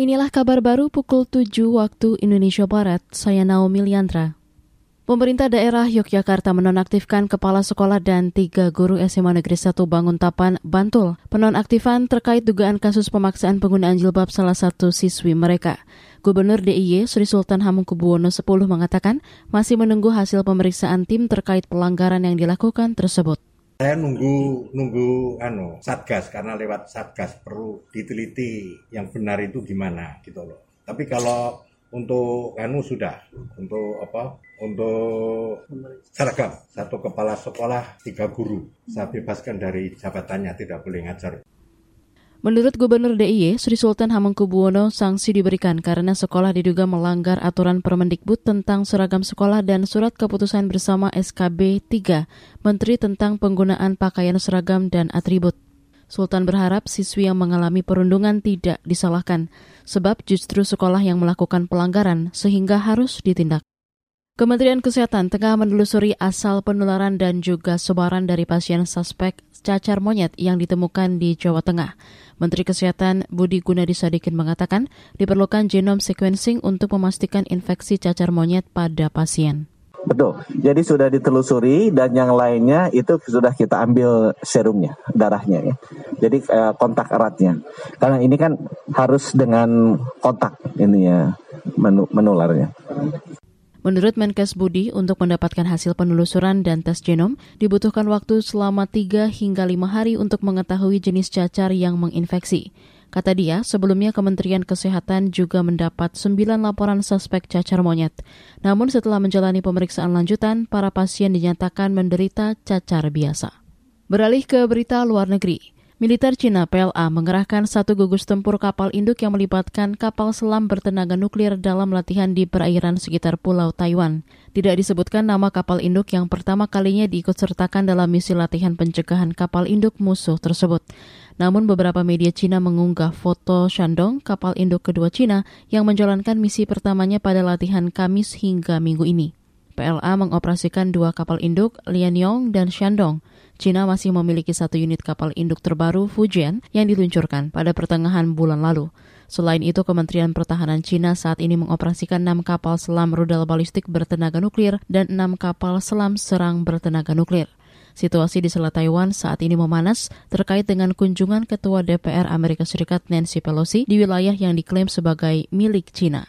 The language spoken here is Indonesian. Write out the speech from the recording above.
Inilah kabar baru pukul 7 waktu Indonesia Barat. Saya Naomi Liandra. Pemerintah daerah Yogyakarta menonaktifkan kepala sekolah dan tiga guru SMA Negeri 1 Banguntapan, Bantul. Penonaktifan terkait dugaan kasus pemaksaan penggunaan jilbab salah satu siswi mereka. Gubernur DIY Sri Sultan Hamengkubuwono X mengatakan masih menunggu hasil pemeriksaan tim terkait pelanggaran yang dilakukan tersebut. Saya nunggu nunggu anu satgas karena lewat satgas perlu diteliti yang benar itu gimana gitu loh. Tapi kalau untuk anu sudah untuk apa untuk seragam satu kepala sekolah tiga guru saya bebaskan dari jabatannya tidak boleh ngajar Menurut Gubernur DIY, Sri Sultan Hamengkubuwono, sanksi diberikan karena sekolah diduga melanggar aturan Permendikbud tentang seragam sekolah dan surat keputusan bersama SKB 3, Menteri tentang penggunaan pakaian seragam dan atribut. Sultan berharap siswi yang mengalami perundungan tidak disalahkan, sebab justru sekolah yang melakukan pelanggaran sehingga harus ditindak. Kementerian Kesehatan tengah menelusuri asal penularan dan juga sebaran dari pasien suspek cacar monyet yang ditemukan di Jawa Tengah. Menteri Kesehatan Budi Gunadi Sadikin mengatakan diperlukan genome sequencing untuk memastikan infeksi cacar monyet pada pasien. Betul. Jadi sudah ditelusuri dan yang lainnya itu sudah kita ambil serumnya, darahnya ya. Jadi eh, kontak eratnya. Karena ini kan harus dengan kontak ini ya menularnya. Menurut Menkes Budi, untuk mendapatkan hasil penelusuran dan tes genom, dibutuhkan waktu selama 3 hingga 5 hari untuk mengetahui jenis cacar yang menginfeksi. Kata dia, sebelumnya Kementerian Kesehatan juga mendapat 9 laporan suspek cacar monyet. Namun setelah menjalani pemeriksaan lanjutan, para pasien dinyatakan menderita cacar biasa. Beralih ke berita luar negeri. Militer Cina PLA mengerahkan satu gugus tempur kapal induk yang melibatkan kapal selam bertenaga nuklir dalam latihan di perairan sekitar Pulau Taiwan. Tidak disebutkan nama kapal induk yang pertama kalinya diikutsertakan dalam misi latihan pencegahan kapal induk musuh tersebut. Namun beberapa media Cina mengunggah foto Shandong, kapal induk kedua Cina, yang menjalankan misi pertamanya pada latihan Kamis hingga minggu ini. PLA mengoperasikan dua kapal induk, Lianyong dan Shandong. China masih memiliki satu unit kapal induk terbaru Fujian yang diluncurkan pada pertengahan bulan lalu. Selain itu, Kementerian Pertahanan China saat ini mengoperasikan enam kapal selam rudal balistik bertenaga nuklir dan enam kapal selam serang bertenaga nuklir. Situasi di Selat Taiwan saat ini memanas terkait dengan kunjungan Ketua DPR Amerika Serikat Nancy Pelosi di wilayah yang diklaim sebagai milik China.